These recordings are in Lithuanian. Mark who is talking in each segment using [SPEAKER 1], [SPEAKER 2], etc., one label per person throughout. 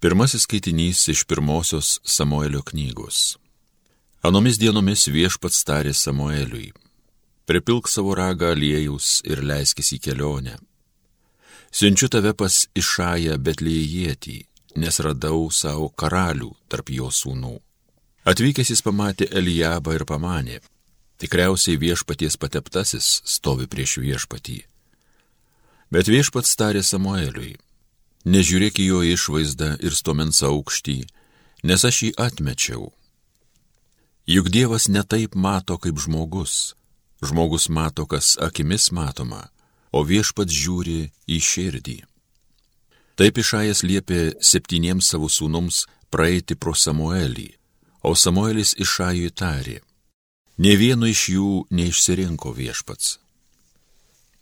[SPEAKER 1] Pirmasis skaitinys iš pirmosios Samuelio knygos. Anomis dienomis viešpats tarė Samueliui. Pripilk savo ragą aliejus ir leiskis į kelionę. Siunčiu tave pas Išają Betlėjėtį, nes radau savo karalių tarp jo sūnų. Atvykęs jis pamatė Elijabą ir pamanė, tikriausiai viešpaties pateptasis stovi prieš viešpatį. Bet viešpats tarė Samueliui Nežiūrėk į jo išvaizdą ir stomens aukštį, nes aš jį atmečiau. Juk Dievas netaip mato kaip žmogus. Žmogus mato, kas akimis matoma, o viešpats žiūri į širdį. Taip išajas liepė septyniems savo sūnums praeiti pro Samuelį, o Samuelis išajui tarė. Ne vienu iš jų neišsirinko viešpats.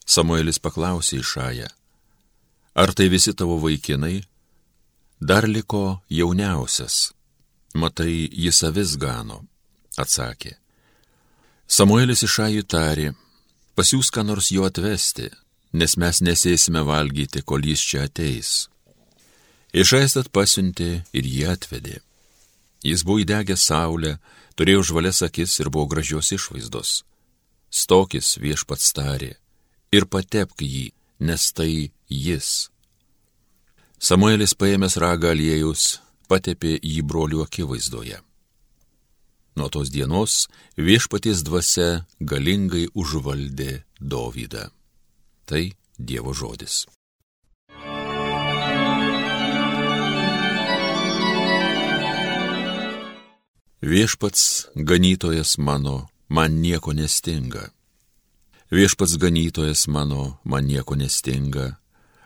[SPEAKER 1] Samuelis paklausė išają, Ar tai visi tavo vaikinai? Dar liko jauniausias. Matai, jis avis gano, atsakė. Samuelis išajų tarė, pasiūs ką nors jo atvesti, nes mes nesėsime valgyti, kol jis čia ateis. Išaistat pasiuntė ir jį atvedė. Jis buvo įdegęs saulę, turėjo žvalės akis ir buvo gražios išvaizdos. Stokis viešpats tarė ir patepk jį, nes tai jis. Samuelis paėmęs ragą aliejus, patepė jį brolių akivaizdoje. Nuo tos dienos viešpaties dvasia galingai užvaldė Dovydą. Tai Dievo žodis. Viešpats ganytojas mano, man nieko nestinga. Viešpats ganytojas mano, man nieko nestinga,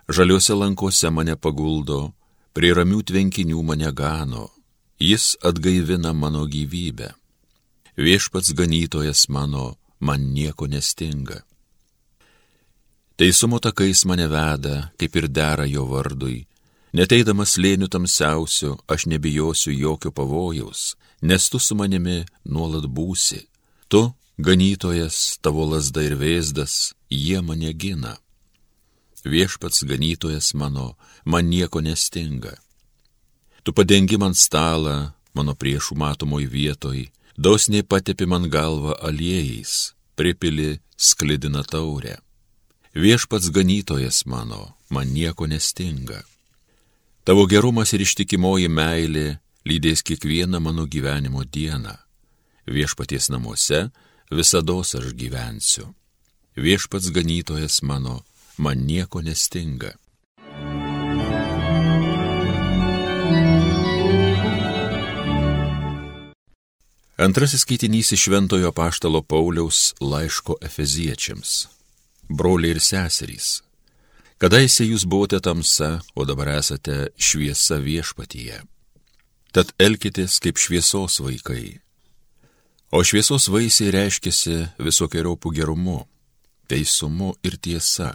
[SPEAKER 1] žaliuose lankose mane paguldo, prie ramių tvenkinių mane gano, jis atgaivina mano gyvybę. Viešpats ganytojas mano, man nieko nestinga. Teisumo takais mane veda, kaip ir dera jo vardui. Neteidamas lėnių tamsiausių, aš nebijosiu jokio pavojaus, nes tu su manimi nuolat būsi. Tu Ganytojas, tavo lasda ir vėzdas, jie mane gina. Viešpats ganytojas mano, man nieko nestinga. Tu padengi man stalą, mano priešų matomoj vietoj, dosniai patepi man galvą aliejais, pripili sklidina taurę. Viešpats ganytojas mano, man nieko nestinga. Tavo gerumas ir ištikimoji meilė lydės kiekvieną mano gyvenimo dieną. Viešpaties namuose visada aš gyvensiu. Viešpats ganytojas mano, man nieko nestinga. Antrasis skaitinys iš Šventojo Paštalo Pauliaus laiško Efeziečiams. Broliai ir seserys, kadaise jūs buvote tamsa, o dabar esate šviesa viešpatyje. Tad elkitės kaip šviesos vaikai O šviesos vaisiai reiškiasi visokiojopų gerumu, teisumu ir tiesa.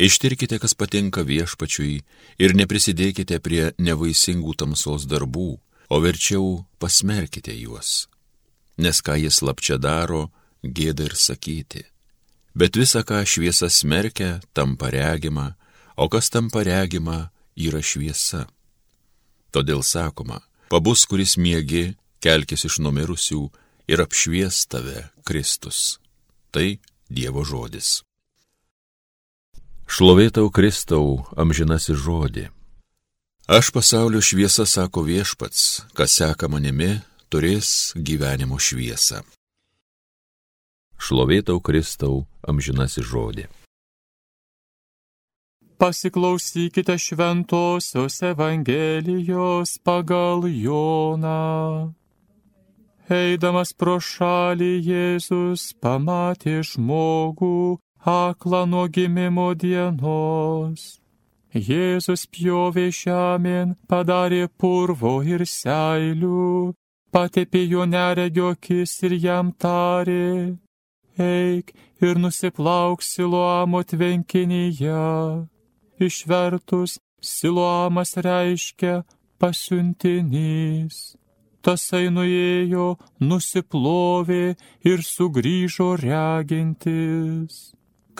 [SPEAKER 1] Ištirkite, kas patinka viešpačiui ir neprisidėkite prie nevaisingų tamsos darbų, o verčiau pasmerkite juos. Nes ką jis lapčia daro, gėda ir sakyti. Bet visa, ką šviesa smerkia, tampa regima, o kas tampa regima, yra šviesa. Todėl sakoma, pabus, kuris miegi, kelkis iš numirusių ir apšvies tave Kristus. Tai Dievo žodis. Šlovėtau Kristau, amžinasi žodį. Aš pasaulio šviesa, sako viešpats, kas seka manimi, turės gyvenimo šviesą. Šlovėtau Kristau, amžinasi žodį.
[SPEAKER 2] Pasiklausykite šventosios Evangelijos pagal Joną. Eidamas pro šalį Jėzus pamatė žmogų aklą nuo gimimo dienos. Jėzus pjovė žemėn, padarė purvo ir seilių, patepė jo neregio akis ir jam tarė, eik ir nusiplauk siluamo tvenkinyje. Išvertus, siluamas reiškia pasiuntinys tasai nuėjo, nusiplovė ir sugrįžo regintis.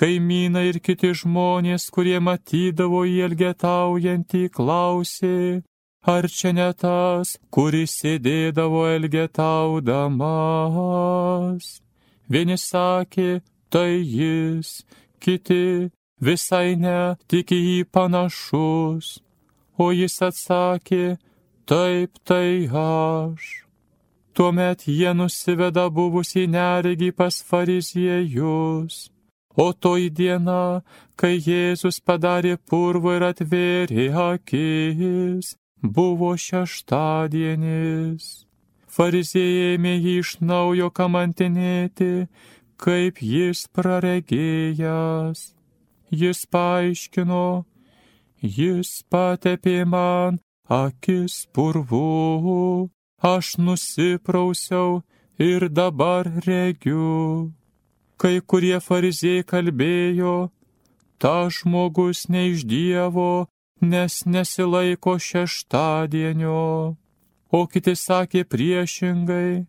[SPEAKER 2] Kaimynai ir kiti žmonės, kurie matydavo į elgetaujantį, klausė, ar čia ne tas, kuris sėdėdavo elgetaudamas? Vieni sakė, tai jis, kiti visai ne, tik į jį panašus. O jis atsakė, taip tai aš. Tuomet jie nusiveda buvusi neregį pas fariziejus. O toji diena, kai Jėzus padarė purvą ir atvėrė akis, buvo šeštadienis. Fariziejai ėmė jį iš naujo kamantinėti, kaip jis praregėjęs. Jis paaiškino, jis patepė man akis purvu, aš nusiprausiau ir dabar regiu. Kai kurie fariziejai kalbėjo, ta žmogus ne iš Dievo, nes nesilaiko šeštadienio, o kiti sakė priešingai,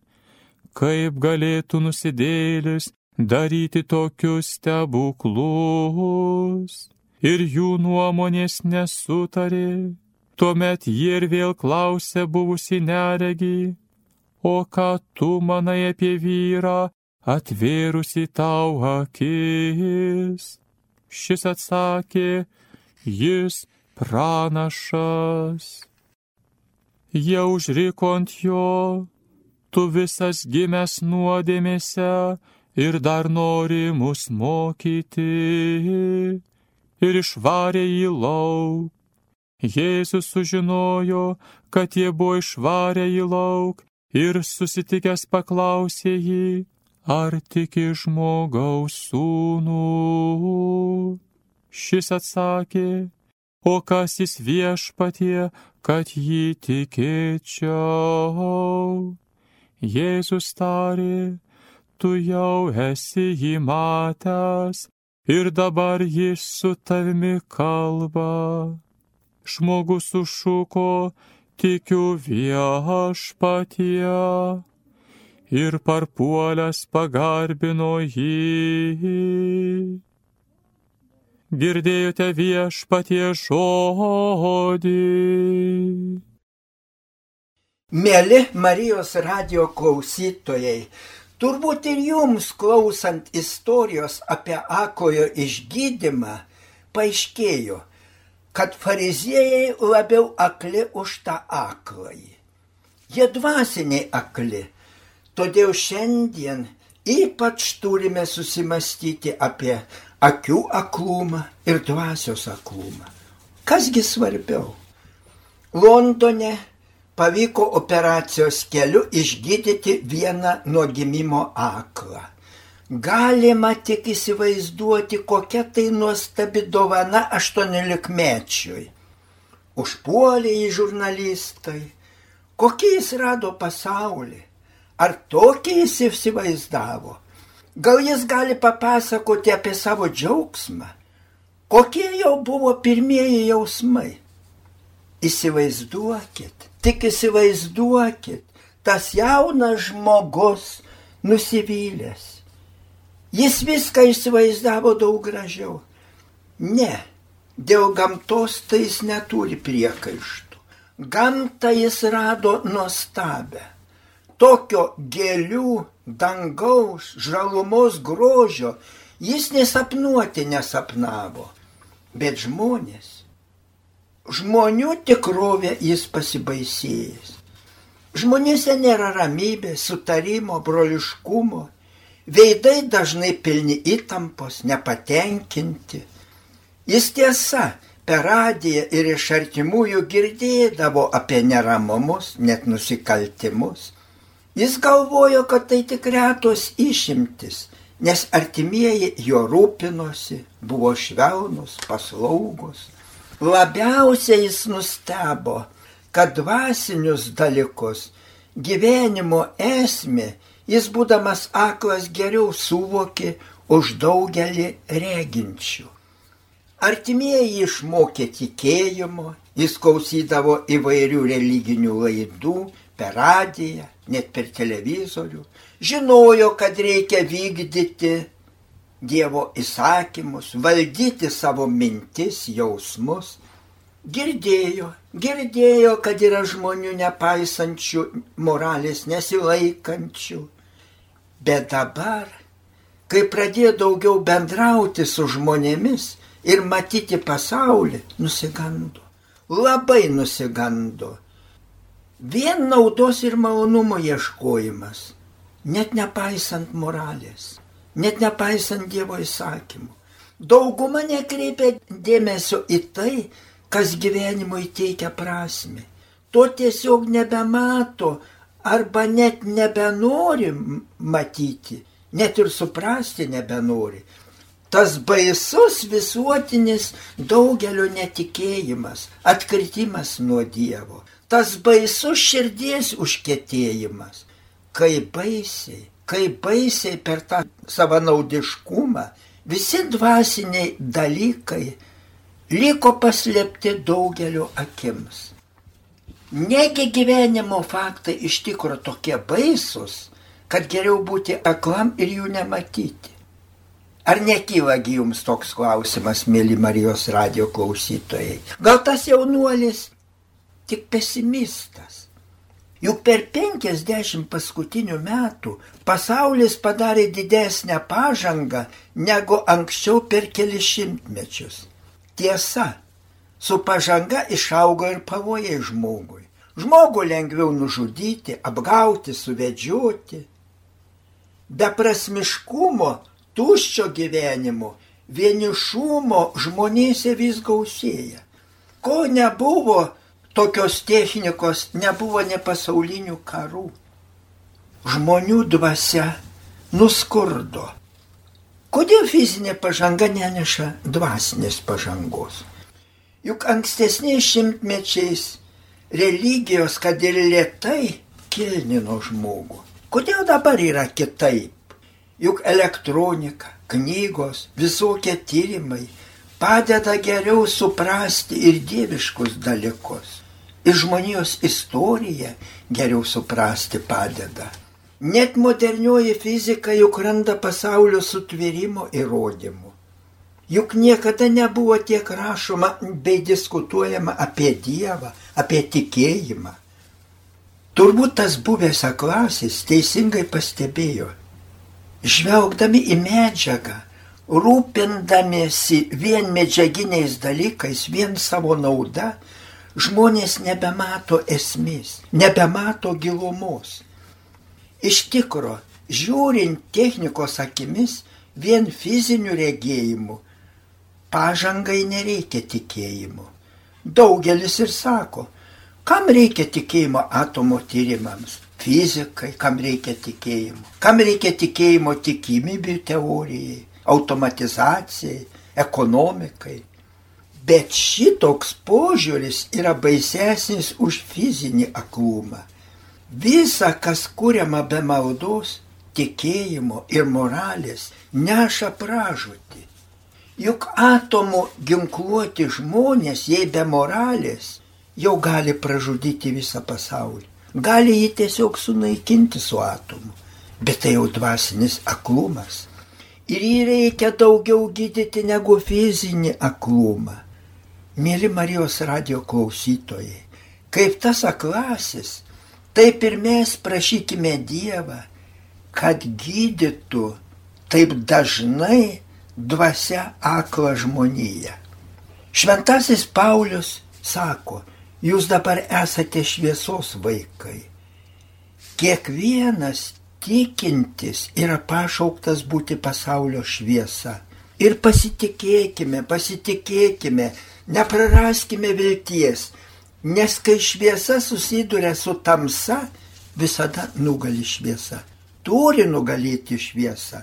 [SPEAKER 2] kaip galėtų nusidėlis daryti tokius stebuklus. Ir jų nuomonės nesutarė. Tuomet jie ir vėl klausė buvusi neregį, o ką tu manai apie vyrą, atvėrusi tau akis. Šis atsakė, jis pranašas. Jie užriko ant jo, tu visas gimęs nuodėmėse ir dar nori mus mokyti. Ir išvarė į lauk. Jėzus sužinojo, kad jie buvo išvarę į lauk ir susitikęs paklausė jį, ar tiki žmogaus sūnų? Šis atsakė, o kas jis viešpatie, kad jį tikėčiau? Jėzus tarė, tu jau esi jį matęs ir dabar jis su tavimi kalba. Žmogus sušuko, tikiu viešpatie ir parpuolęs pagarbino jį. Girdėjote viešpatie žodį.
[SPEAKER 3] Mėly Marijos radio klausytojai, turbūt ir jums klausant istorijos apie akojo išgydymą, paaiškėjo, kad fariziejai labiau akli už tą akląjį. Jie dvasiniai akli, Todėl šiandien ypač turime susimastyti apie akių aklumą ir dvasios aklumą. Kasgi svarbiau? Londone pavyko operacijos keliu išgydyti vieną nuo gimimo aklą. Galima tik įsivaizduoti, kokia tai nuostabi dovana 18-mečiui. Užpuolė į žurnalistai, kokį jis rado pasaulį Ar tokį jis įsivaizdavo? Gal jis gali papasakoti apie savo džiaugsmą? Kokie jau buvo pirmieji jausmai? Įsivaizduokit, tik įsivaizduokit, tas jaunas žmogus nusivylęs. Jis viską įsivaizdavo daug gražiau. Ne, dėl gamtos tai jis neturi priekaištų. Gamtą jis rado nuostabę tokio gėlių, dangaus, žalumos grožio jis nesapnuoti nesapnavo, bet žmonės. Žmonių tikrovė jis pasibaisėjęs. Žmonėse nėra ramybės, sutarimo, broliškumo, veidai dažnai pilni įtampos, nepatenkinti. Jis tiesa, per radiją ir iš artimųjų girdėdavo apie neramumus, net nusikaltimus Jis galvojo, kad tai tik retos išimtis, nes artimieji jo rūpinosi, buvo švelnus, paslaugus. Labiausiai jis nustebo, kad dvasinius dalykus, gyvenimo esmė, jis būdamas aklas geriau suvokė už daugelį reginčių. Artimieji išmokė tikėjimo, jis klausydavo įvairių religinių laidų per radiją, net per televizorių, žinojo, kad reikia vykdyti Dievo įsakymus, valdyti savo mintis, jausmus. Girdėjo, girdėjo, kad yra žmonių nepaisančių, moralės nesilaikančių. Bet dabar, kai pradėjo daugiau bendrauti su žmonėmis ir matyti pasaulį, nusigando. Labai nusigando. Vien naudos ir malonumo ieškojimas, net nepaisant moralės, net nepaisant Dievo įsakymų. Dauguma nekreipia dėmesio į tai, kas gyvenimui teikia prasme. To tiesiog nebemato arba net nebenori matyti, net ir suprasti nebenori. Tas baisus visuotinis daugelio netikėjimas, atkritimas nuo Dievo, tas baisus širdies užkėtėjimas, kaip baisiai, kaip baisiai per tą savanaudiškumą visi dvasiniai dalykai liko paslėpti daugelio akims. Negi gyvenimo faktai iš tikro tokie baisus, kad geriau būti aklam ir jų nematyti. Ar nekylagi jums toks klausimas, mėly Marijos radio klausytojai? Gal tas jaunuolis tik pesimistas? Juk per 50 paskutinių metų pasaulis padarė didesnę pažangą negu anksčiau per kelias šimtmečius. Tiesa, su pažanga išaugo ir pavojai žmogui. Žmogų lengviau nužudyti, apgauti, suvedžioti. Beprasmiškumo, tuščio gyvenimo, vienišumo žmonėse vis gausėja. Ko nebuvo tokios technikos, nebuvo ne pasaulinių karų. Žmonių dvasia nuskurdo. Kodėl fizinė pažanga neneša dvasinės pažangos? Juk ankstesniais šimtmečiais religijos, kad ir lietai, kilnino žmogų. Kodėl dabar yra kitaip? Juk elektronika, knygos, visokie tyrimai padeda geriau suprasti ir dieviškus dalykus. Ir žmonijos istoriją geriau suprasti padeda. Net modernioji fizika juk randa pasaulio sutvėrimo įrodymų. Juk niekada nebuvo tiek rašoma bei diskutuojama apie Dievą, apie tikėjimą. Turbūt tas buvęs aklasis teisingai pastebėjo. Žvelgdami į medžiagą, rūpindamiesi vien medžiaginiais dalykais, vien savo nauda, žmonės nebemato esmės, nebemato gilumos. Iš tikro, žiūrint technikos akimis, vien fizinių regėjimų, pažangai nereikia tikėjimo. Daugelis ir sako, kam reikia tikėjimo atomo tyrimams, fizikai, kam reikia tikėjimo, kam reikia tikėjimo tikimybių teorijai, automatizacijai, ekonomikai. Bet šitoks požiūris yra baisesnis už fizinį aklumą. Visa, kas kuriama be maldos, tikėjimo ir moralės, neša pražūtį. Juk atomų ginkluoti žmonės, jei be moralės, jau gali pražudyti visą pasaulį. Gali jį tiesiog sunaikinti su atomu. Bet tai jau dvasinis aklumas. Ir jį reikia daugiau gydyti negu fizinį aklumą. Mėly Marijos radio klausytojai, kaip tas aklasis Taip ir mes prašykime Dievą, kad gydytų taip dažnai dvasia aklą žmoniją. Šventasis Paulius sako, jūs dabar esate šviesos vaikai. Kiekvienas tikintis yra pašauktas būti pasaulio šviesa. Ir pasitikėkime, pasitikėkime, nepraraskime vilties, Nes kai šviesa susiduria su tamsa, visada nugali šviesa. Turi nugalėti šviesą.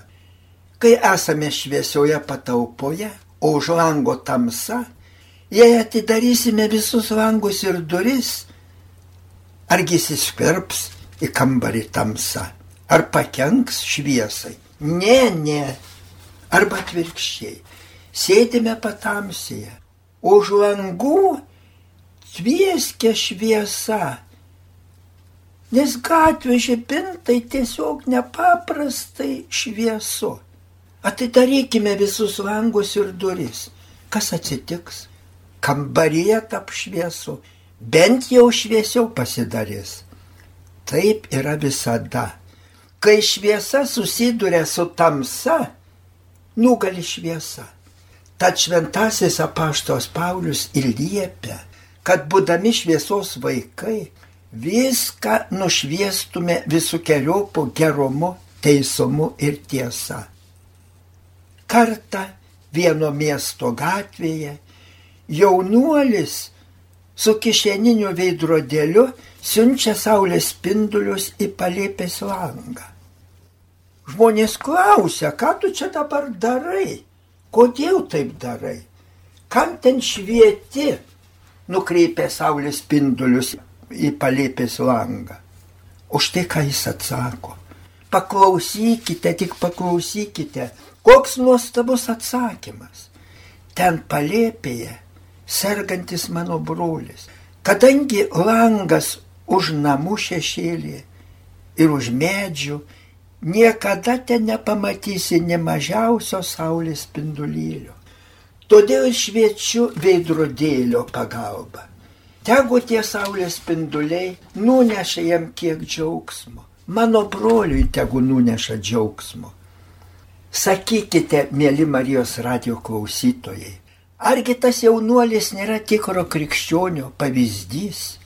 [SPEAKER 3] Kai esame šviesioje patalpoje, o už lango tamsa, jei atidarysime visus langus ir duris, argi įsiskverbs į kambarį tamsa, ar pakenks šviesai. Ne, ne. Arba atvirkščiai. Sėdime patamsėje, už langų švieskia šviesa. Nes gatvė žibintai tiesiog nepaprastai šviesu. Atidarykime visus langus ir duris. Kas atsitiks? kambaryje tap šviesu, bent jau šviesiau pasidarys. Taip yra visada. Kai šviesa susiduria su tamsa, nugali šviesa. Tad šventasis apaštos Paulius ir liepia, kad būdami šviesos vaikai viską nušviestume visų keliopų gerumu, teisumu ir tiesa. Kartą vieno miesto gatvėje jaunuolis su kišeniniu veidrodėliu siunčia saulės spindulius į palėpės langą. Žmonės klausia, ką tu čia dabar darai, kodėl taip darai, kam ten švieti, nukreipia saulės spindulius į palėpės langą. Už tai, ką jis atsako. Paklausykite, tik paklausykite, koks nuostabus atsakymas. Ten palėpėje sergantis mano brolis. Kadangi langas už namų šešėlį ir už medžių, niekada ten nepamatysi ne mažiausio saulės spindulėlio. Todėl šviečiu veidrodėlio pagalba. Tegu tie saulės spinduliai nuneša jam kiek džiaugsmo. Mano broliui tegu nuneša džiaugsmo. Sakykite, mėly Marijos radio klausytojai, Argi tas jaunuolis nėra tikro krikščionio pavyzdys?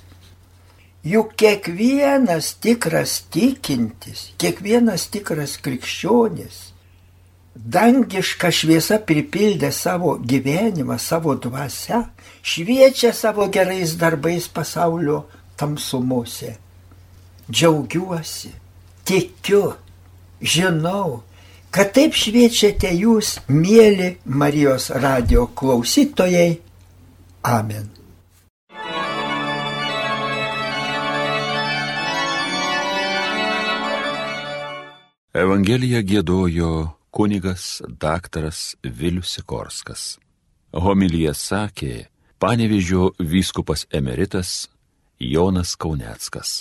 [SPEAKER 3] Juk kiekvienas tikras tikintis, kiekvienas tikras krikščionis, dangiška šviesa pripildė savo gyvenimą, savo dvasę, šviečia savo gerais darbais pasaulio tamsumose. Džiaugiuosi, tikiu, žinau, kad taip šviečiate jūs, mėly Marijos radio klausytojai. Amen.
[SPEAKER 1] Evangeliją gėdojo kunigas daktaras Vilius Sikorskas. Homilyje sakė panevižio vyskupas emeritas Jonas Kauneckas.